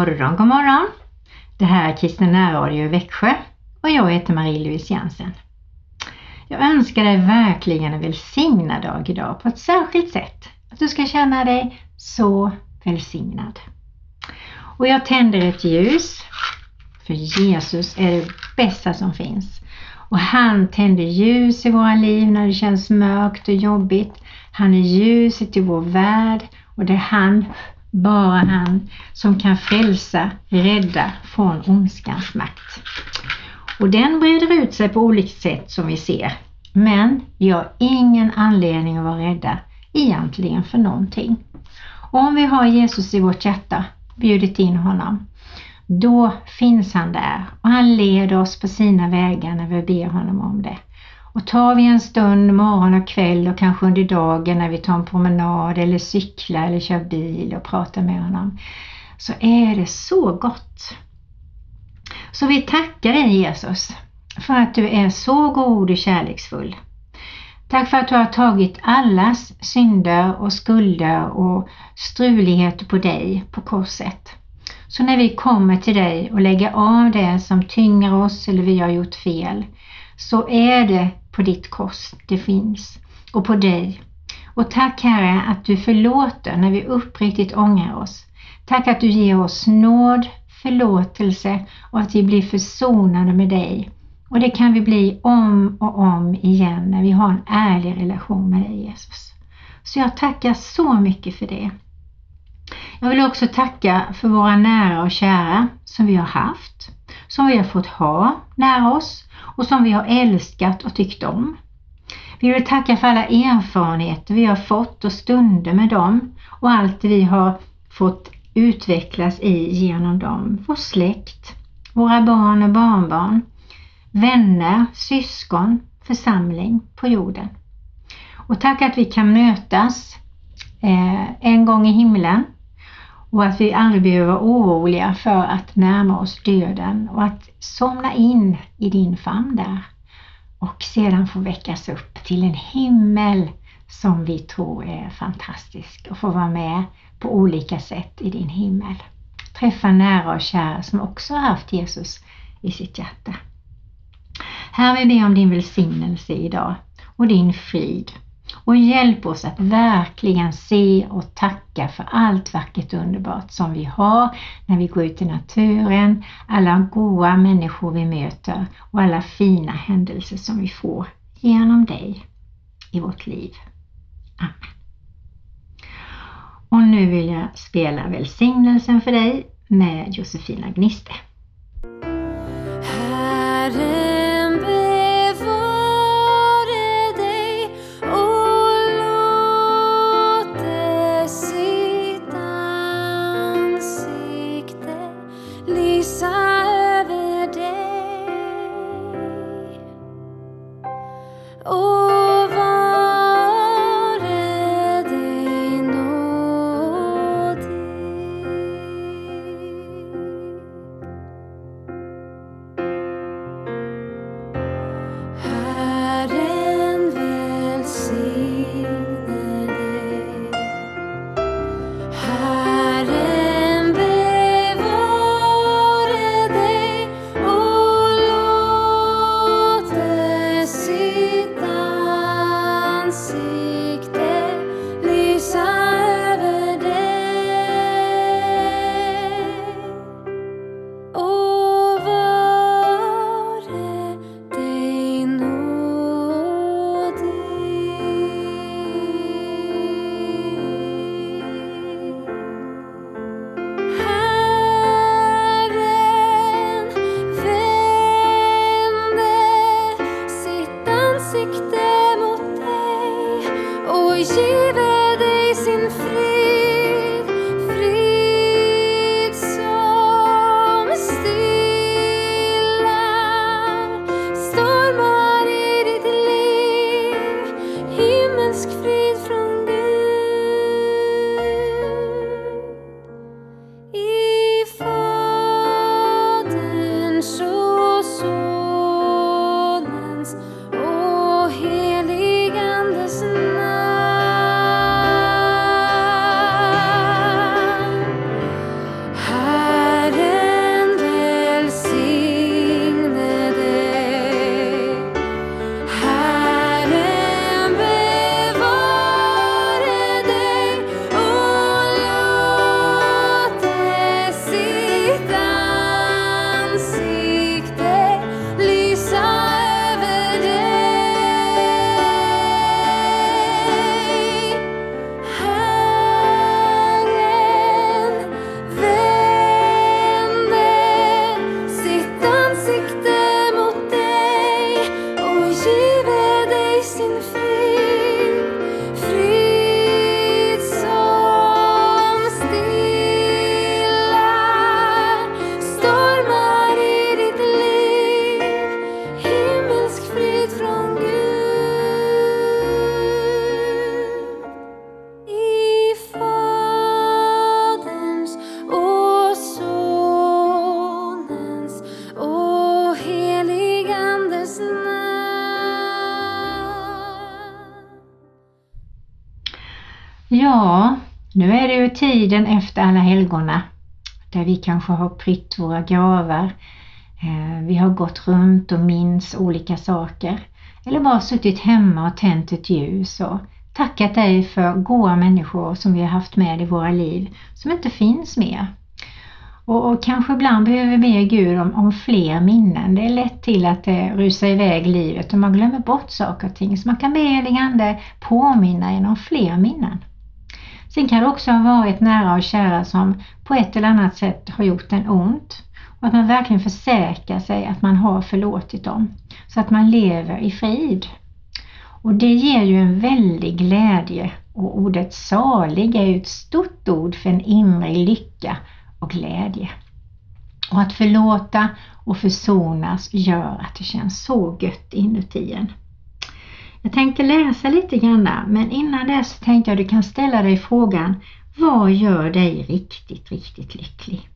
Morgon, god morgon! Det här är Kristen närradio i Växjö och jag heter Marie-Louise Jensen. Jag önskar dig verkligen en välsignad dag idag på ett särskilt sätt. Att du ska känna dig så välsignad. Och jag tänder ett ljus, för Jesus är det bästa som finns. Och han tänder ljus i våra liv när det känns mörkt och jobbigt. Han är ljuset i vår värld och det är han bara han som kan frälsa, rädda från ondskans makt. Och den breder ut sig på olika sätt som vi ser. Men vi har ingen anledning att vara rädda egentligen för någonting. Och om vi har Jesus i vårt hjärta, bjudit in honom, då finns han där och han leder oss på sina vägar när vi ber honom om det. Och tar vi en stund morgon och kväll och kanske under dagen när vi tar en promenad eller cyklar eller kör bil och pratar med honom så är det så gott. Så vi tackar dig Jesus för att du är så god och kärleksfull. Tack för att du har tagit allas synder och skulder och struligheter på dig på korset. Så när vi kommer till dig och lägger av det som tynger oss eller vi har gjort fel så är det på ditt kors det finns och på dig. Och tack Herre att du förlåter när vi uppriktigt ångrar oss. Tack att du ger oss nåd, förlåtelse och att vi blir försonade med dig. Och det kan vi bli om och om igen när vi har en ärlig relation med dig Jesus. Så jag tackar så mycket för det. Jag vill också tacka för våra nära och kära som vi har haft, som vi har fått ha nära oss och som vi har älskat och tyckt om. Vi vill tacka för alla erfarenheter vi har fått och stunder med dem och allt vi har fått utvecklas i genom dem. Vår släkt, våra barn och barnbarn, vänner, syskon, församling på jorden. Och tack att vi kan mötas eh, en gång i himlen och att vi aldrig behöver vara oroliga för att närma oss döden och att somna in i din famn där och sedan få väckas upp till en himmel som vi tror är fantastisk och få vara med på olika sätt i din himmel. Träffa nära och kära som också har haft Jesus i sitt hjärta. Här vill vi be om din välsignelse idag och din frid och hjälp oss att verkligen se och tacka för allt vackert och underbart som vi har när vi går ut i naturen, alla goda människor vi möter och alla fina händelser som vi får genom dig i vårt liv. Amen. Och nu vill jag spela välsignelsen för dig med Josefina Gniste. Herre. hoje vedei sem frio. Helgona där vi kanske har prytt våra gravar. Eh, vi har gått runt och minns olika saker. Eller bara suttit hemma och tänt ett ljus och tackat dig för goda människor som vi har haft med i våra liv som inte finns mer. Och, och kanske ibland behöver vi be Gud om, om, fler minnen. Det är lätt till att det rusar iväg livet och man glömmer bort saker och ting. Så man kan be heligande påminna en om fler minnen. Sen kan det också ha varit nära och kära som på ett eller annat sätt har gjort en ont. Och att man verkligen försäkrar sig att man har förlåtit dem. Så att man lever i frid. Och det ger ju en väldig glädje och ordet salig är ju ett stort ord för en inre lycka och glädje. Och att förlåta och försonas gör att det känns så gött inuti en. Jag tänkte läsa lite grann men innan dess tänkte jag att du kan ställa dig frågan Vad gör dig riktigt, riktigt lycklig?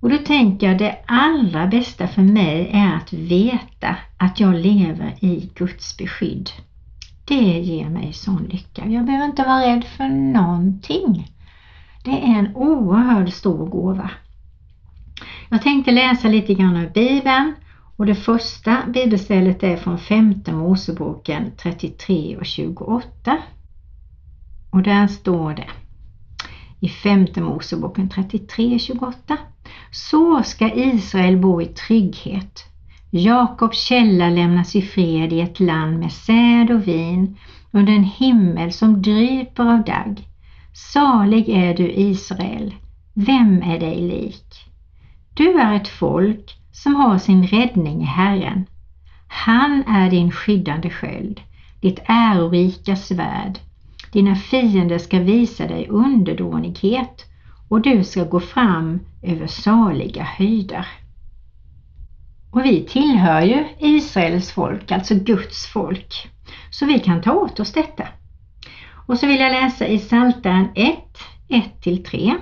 Och då tänker jag det allra bästa för mig är att veta att jag lever i Guds beskydd. Det ger mig sån lycka. Jag behöver inte vara rädd för någonting. Det är en oerhört stor gåva. Jag tänkte läsa lite grann ur Bibeln och det första bibelstället är från femte Moseboken 33 och 28. Och där står det i femte Moseboken 33 och 28. Så ska Israel bo i trygghet. Jakobs källa lämnas i fred i ett land med säd och vin under en himmel som dryper av dagg. Salig är du Israel, vem är dig lik? Du är ett folk som har sin räddning i Herren. Han är din skyddande sköld, ditt ärorika svärd. Dina fiender ska visa dig underdånighet och du ska gå fram över saliga höjder. Och vi tillhör ju Israels folk, alltså Guds folk, så vi kan ta åt oss detta. Och så vill jag läsa i Psaltaren 1, 1-3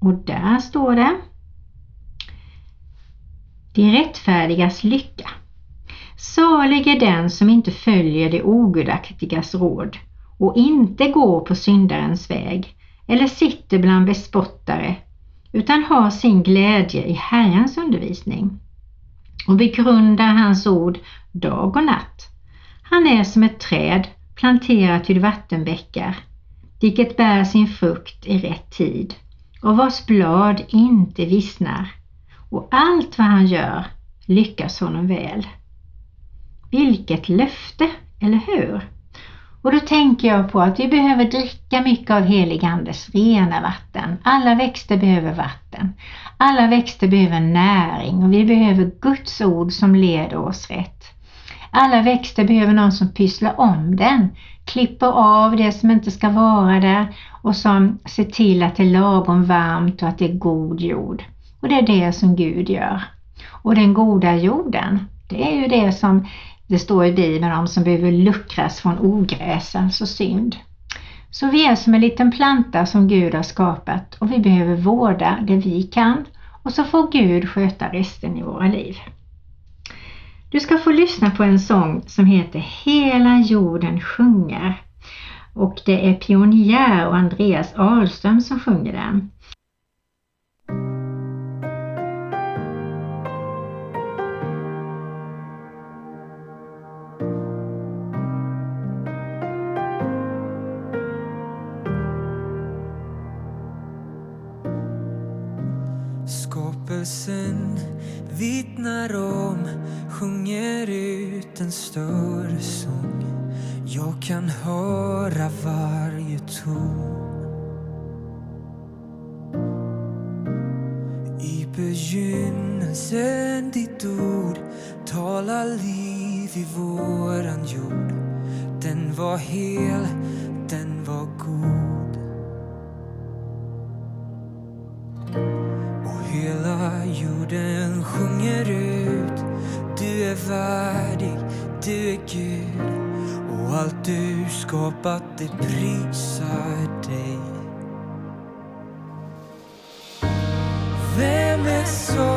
och där står det de rättfärdigas lycka. Salig är den som inte följer det ogudaktigas råd och inte går på syndarens väg eller sitter bland bespottare utan har sin glädje i Herrens undervisning och begrundar hans ord dag och natt. Han är som ett träd planterat vid vattenbäckar, vilket bär sin frukt i rätt tid och vars blad inte vissnar och allt vad han gör lyckas honom väl. Vilket löfte, eller hur? Och då tänker jag på att vi behöver dricka mycket av heligandes rena vatten. Alla växter behöver vatten. Alla växter behöver näring och vi behöver Guds ord som leder oss rätt. Alla växter behöver någon som pysslar om den, klipper av det som inte ska vara där och som ser till att det är lagom varmt och att det är god jord. Och det är det som Gud gör. Och den goda jorden, det är ju det som det står i Bibeln om som behöver luckras från ogräsens och synd. Så vi är som en liten planta som Gud har skapat och vi behöver vårda det vi kan och så får Gud sköta resten i våra liv. Du ska få lyssna på en sång som heter Hela jorden sjunger och det är Pionjär och Andreas Ahlström som sjunger den. Skapelsen vittnar om, sjunger ut en större sång. Jag kan höra varje ton. I begynnelsen ditt ord talar liv i våran jord. Den var hel, den var god. Jorden sjunger ut. Du är värdig, du är Gud. Och allt du skapat det prisar dig. Vem är så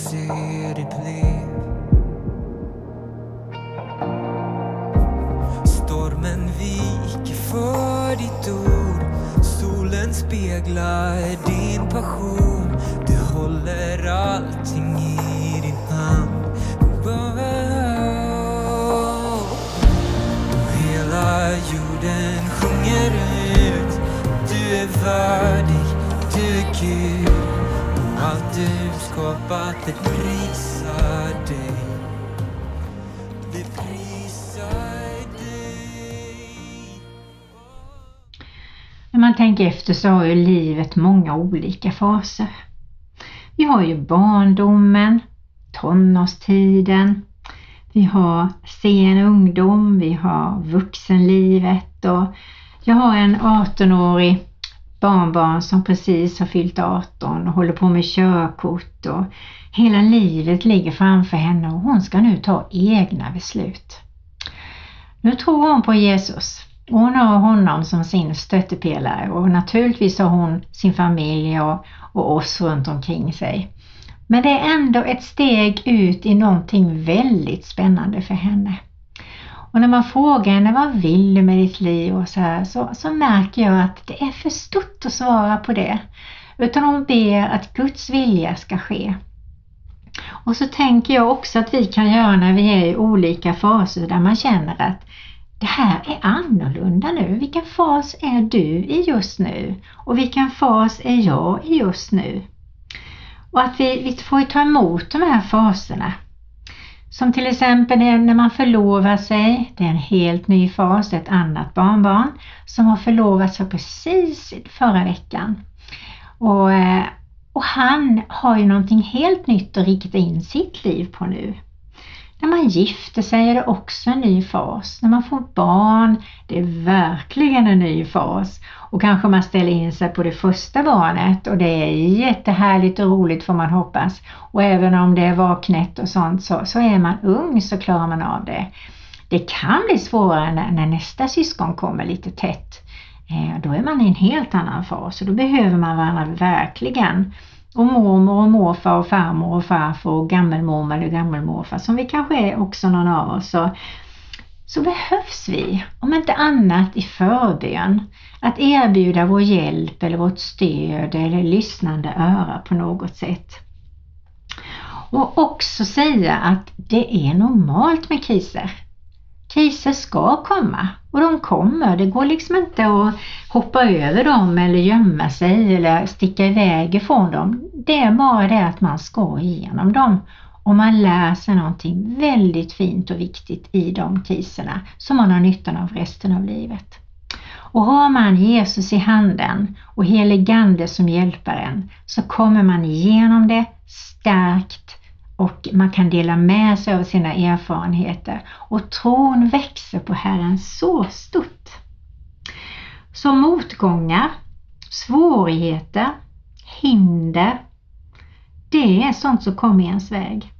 se det blev Stormen viker för ditt ord. Solen speglar din passion. Du håller allting i din hand. Wow. Hela jorden sjunger ut. Du är värdig, du är Gud skapat det prisar dig Det prisar dig När man tänker efter så har ju livet många olika faser. Vi har ju barndomen, tonårstiden, vi har sen ungdom, vi har vuxenlivet och jag har en 18-årig barnbarn som precis har fyllt 18 och håller på med körkort och hela livet ligger framför henne och hon ska nu ta egna beslut. Nu tror hon på Jesus. Hon har honom som sin stöttepelare och naturligtvis har hon sin familj och, och oss runt omkring sig. Men det är ändå ett steg ut i någonting väldigt spännande för henne. Och när man frågar henne vad vill du med ditt liv och så här så, så märker jag att det är för stort att svara på det. Utan hon ber att Guds vilja ska ske. Och så tänker jag också att vi kan göra när vi är i olika faser där man känner att det här är annorlunda nu. Vilken fas är du i just nu? Och vilken fas är jag i just nu? Och att vi, vi får ta emot de här faserna. Som till exempel när man förlovar sig, det är en helt ny fas, det är ett annat barnbarn som har förlovat sig precis förra veckan. Och, eh, och han har ju någonting helt nytt att rikta in sitt liv på nu. När man gifter sig är det också en ny fas. När man får barn, det är verkligen en ny fas. Och kanske man ställer in sig på det första barnet och det är jättehärligt och roligt får man hoppas. Och även om det är vaknätt och sånt så, så är man ung så klarar man av det. Det kan bli svårare när, när nästa syskon kommer lite tätt. Eh, då är man i en helt annan fas och då behöver man varandra verkligen och mormor och morfar och farmor och farfar och gammelmormor eller gammelmorfar som vi kanske är också någon av oss så, så behövs vi, om inte annat i förbön, att erbjuda vår hjälp eller vårt stöd eller lyssnande öra på något sätt. Och också säga att det är normalt med kriser. Kriser ska komma och de kommer. Det går liksom inte att hoppa över dem eller gömma sig eller sticka iväg ifrån dem. Det är bara det att man ska igenom dem och man lär sig någonting väldigt fint och viktigt i de kriserna som man har nyttan av resten av livet. Och har man Jesus i handen och heligande som hjälparen så kommer man igenom det stärkt och man kan dela med sig av sina erfarenheter och tron växer på Herren så stort. Så motgångar, svårigheter, hinder, det är sånt som kommer i ens väg.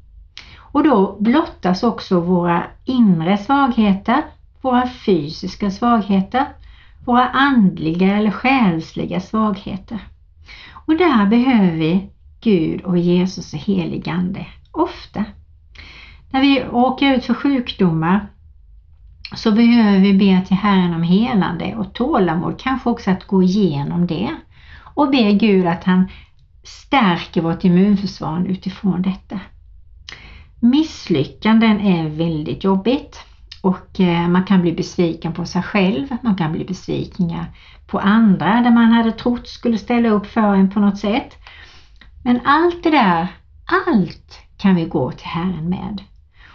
Och då blottas också våra inre svagheter, våra fysiska svagheter, våra andliga eller själsliga svagheter. Och där behöver vi Gud och Jesus och heligande ofta. När vi åker ut för sjukdomar så behöver vi be till Herren om helande och tålamod, kanske också att gå igenom det och be Gud att han stärker vårt immunförsvar utifrån detta. Misslyckanden är väldigt jobbigt och eh, man kan bli besviken på sig själv, man kan bli besviken på andra där man hade trott skulle ställa upp för en på något sätt. Men allt det där, allt kan vi gå till Herren med.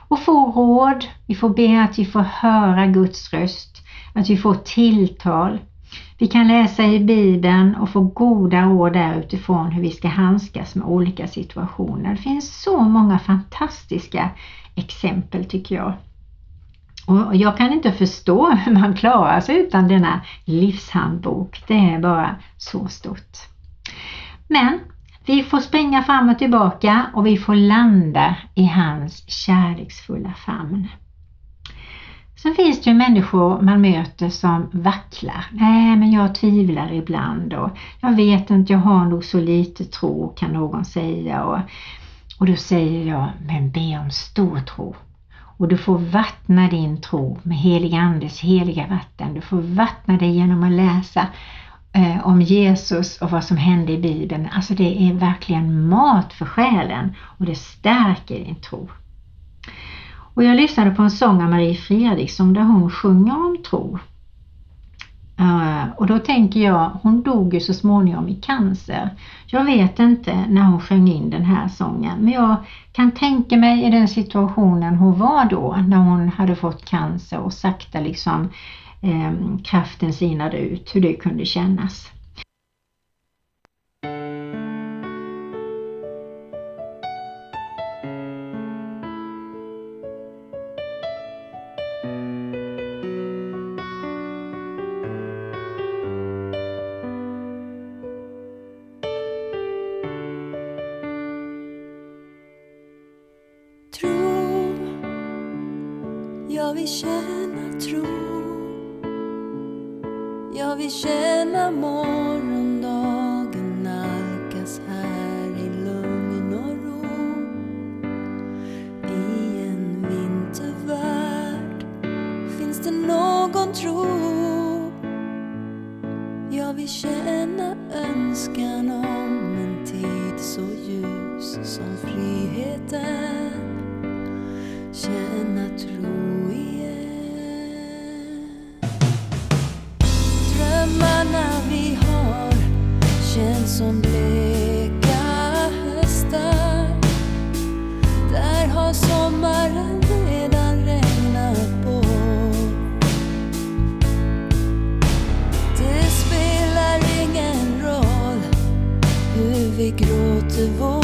och få råd. Vi får be att vi får höra Guds röst, att vi får tilltal. Vi kan läsa i Bibeln och få goda råd där utifrån hur vi ska handskas med olika situationer. Det finns så många fantastiska exempel tycker jag. Och jag kan inte förstå hur man klarar sig utan denna livshandbok. Det är bara så stort. Men vi får springa fram och tillbaka och vi får landa i hans kärleksfulla famn. Sen finns det ju människor man möter som vacklar. Nej, men jag tvivlar ibland och jag vet inte, jag har nog så lite tro kan någon säga. Och, och då säger jag, men be om stor tro. Och du får vattna din tro med helig andes heliga vatten. Du får vattna dig genom att läsa eh, om Jesus och vad som hände i Bibeln. Alltså det är verkligen mat för själen och det stärker din tro. Och jag lyssnade på en sång av Marie Fredriksson där hon sjunger om tro. Uh, och då tänker jag, hon dog ju så småningom i cancer. Jag vet inte när hon sjöng in den här sången men jag kan tänka mig i den situationen hon var då när hon hade fått cancer och sakta liksom Ehm, kraften sinade ut, hur det kunde kännas. You.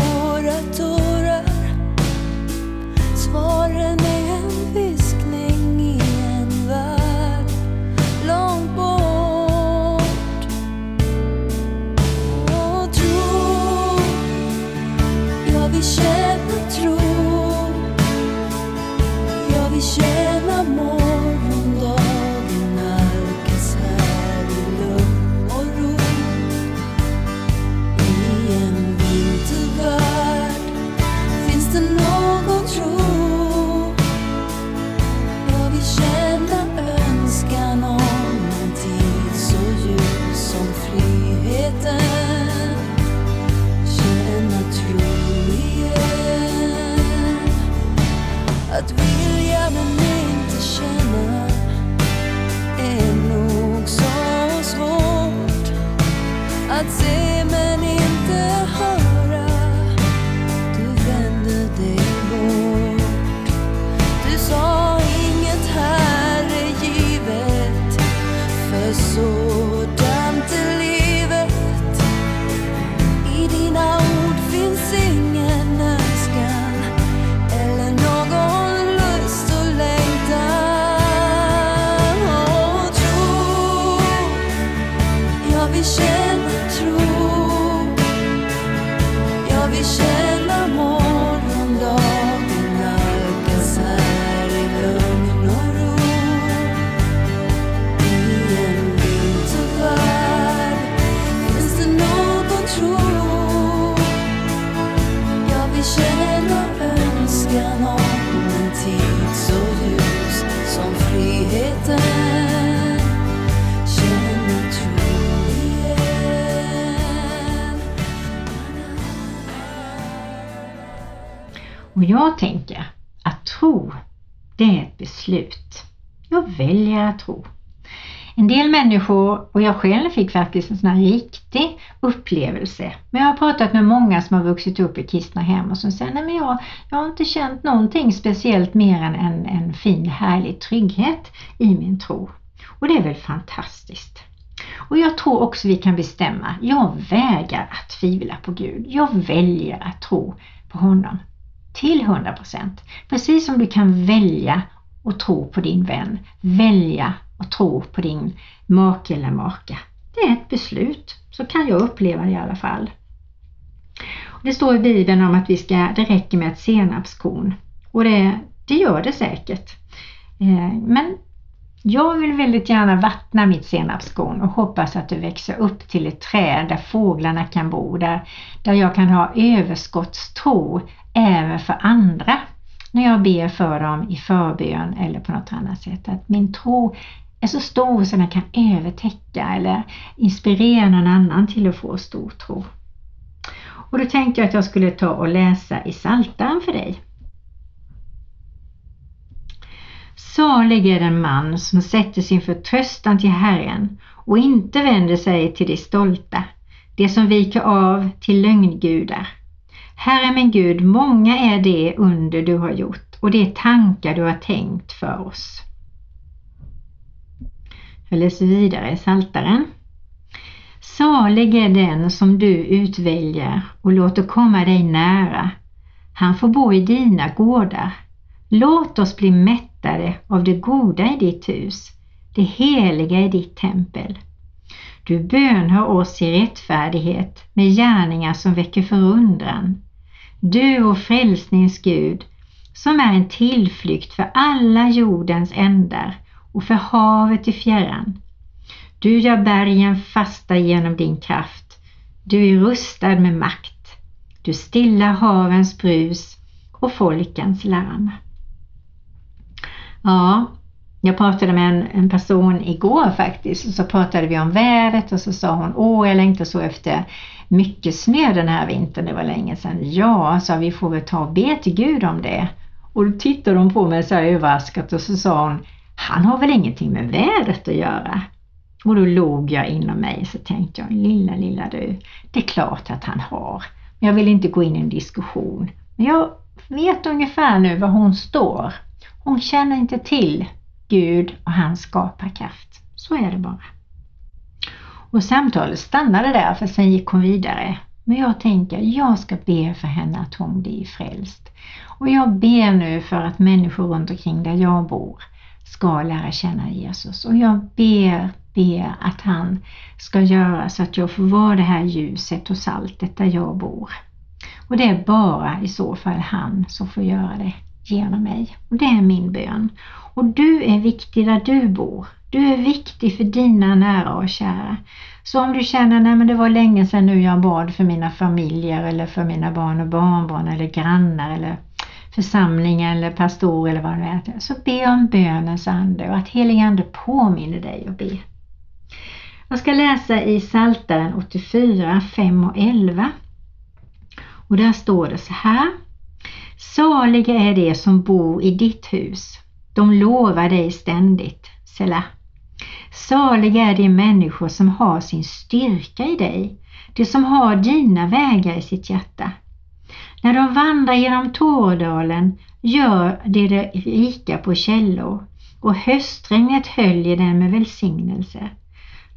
Och jag tänker att tro, det är ett beslut. Jag väljer att tro. En del människor, och jag själv fick faktiskt en sån här riktig upplevelse. Men jag har pratat med många som har vuxit upp i kristna hem och som säger nej men jag, jag har inte känt någonting speciellt mer än en, en fin härlig trygghet i min tro. Och det är väl fantastiskt. Och jag tror också vi kan bestämma, jag vägrar att tvivla på Gud. Jag väljer att tro på honom till 100% Precis som du kan välja att tro på din vän, välja att tro på din make eller maka. Det är ett beslut, så kan jag uppleva det i alla fall. Det står i Bibeln om att vi ska, det räcker med ett senapskorn och det, det gör det säkert. Eh, men jag vill väldigt gärna vattna mitt senapskorn och hoppas att det växer upp till ett träd där fåglarna kan bo, där, där jag kan ha överskottstro även för andra när jag ber för dem i förbön eller på något annat sätt. Att min tro är så stor så den kan övertäcka eller inspirera någon annan till att få stor tro. Och då tänkte jag att jag skulle ta och läsa i Saltan för dig. Salig är den man som sätter sin förtröstan till Herren och inte vänder sig till de stolta, de som viker av till lögngudar. Herre min Gud, många är det under du har gjort och de tankar du har tänkt för oss. Jag läser vidare i Saltaren. Salig är den som du utväljer och låter komma dig nära. Han får bo i dina gårdar. Låt oss bli mättade av det goda i ditt hus, det heliga i ditt tempel. Du bönhör oss i rättfärdighet med gärningar som väcker förundran. Du och frälsnings Gud, som är en tillflykt för alla jordens ändar och för havet i fjärran. Du gör bergen fasta genom din kraft. Du är rustad med makt. Du stillar havens brus och folkens larm. Ja, jag pratade med en, en, person igår faktiskt och så pratade vi om vädret och så sa hon Åh, jag längtar så efter mycket snö den här vintern, det var länge sedan. Ja, sa vi får väl ta och be till Gud om det. Och då tittade hon på mig så här överraskat och så sa hon Han har väl ingenting med vädret att göra? Och då log jag inom mig så tänkte jag, lilla lilla du, det är klart att han har. Men jag vill inte gå in i en diskussion. Men jag vet ungefär nu var hon står. Hon känner inte till Gud och hans skaparkraft. Så är det bara. Och samtalet stannade där för sen gick hon vidare. Men jag tänker, jag ska be för henne att hon blir frälst. Och jag ber nu för att människor runt omkring där jag bor ska lära känna Jesus. Och jag ber, ber att han ska göra så att jag får vara det här ljuset och saltet där jag bor. Och det är bara i så fall han som får göra det genom mig. Och det är min bön. Och du är viktig där du bor. Du är viktig för dina nära och kära. Så om du känner att det var länge sedan nu jag bad för mina familjer eller för mina barn och barnbarn eller grannar eller församling eller pastor eller vad det är. Så be om bönens ande och att helig ande påminner dig att be. Jag ska läsa i Saltaren 84, 5 och 11. Och där står det så här. Saliga är de som bor i ditt hus. De lovar dig ständigt. Sela. Saliga är de människor som har sin styrka i dig, de som har dina vägar i sitt hjärta. När de vandrar genom Tårdalen gör de det rika på källor och höstregnet höljer den med välsignelse.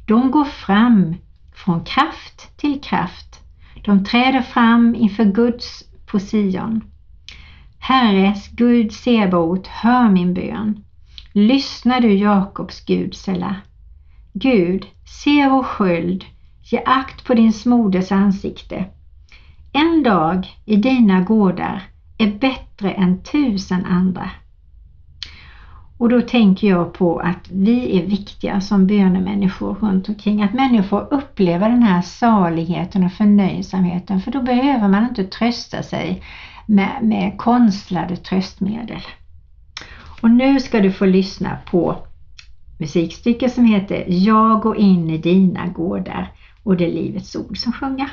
De går fram från kraft till kraft. De träder fram inför Guds på Sion. Herres Gud Sebaot, hör min bön. Lyssna du Jakobs Gud Sela. Gud, se vår sköld, ge akt på din smoders ansikte. En dag i dina gårdar är bättre än tusen andra. Och då tänker jag på att vi är viktiga som bönemänniskor runt omkring. Att människor upplever den här saligheten och förnöjsamheten för då behöver man inte trösta sig med, med konstlade tröstmedel. Och nu ska du få lyssna på musikstycke som heter Jag går in i dina gårdar och det är Livets Ord som sjunger.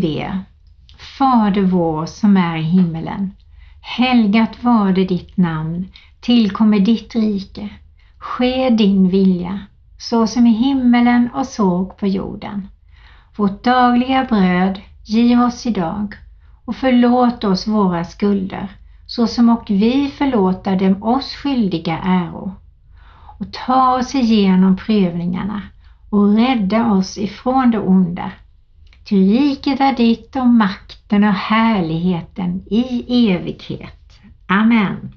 Ber. Fader vår som är i himmelen. Helgat var det ditt namn. Tillkommer ditt rike. Ske din vilja så som i himmelen och såg på jorden. Vårt dagliga bröd giv oss idag och förlåt oss våra skulder så som och vi förlåta dem oss skyldiga äro. Och ta oss igenom prövningarna och rädda oss ifrån det onda. Ty riket är ditt och makten och härligheten i evighet. Amen.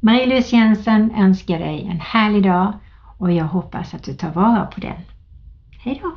Marie-Louise Jensen önskar dig en härlig dag och jag hoppas att du tar vara på den. Hej då!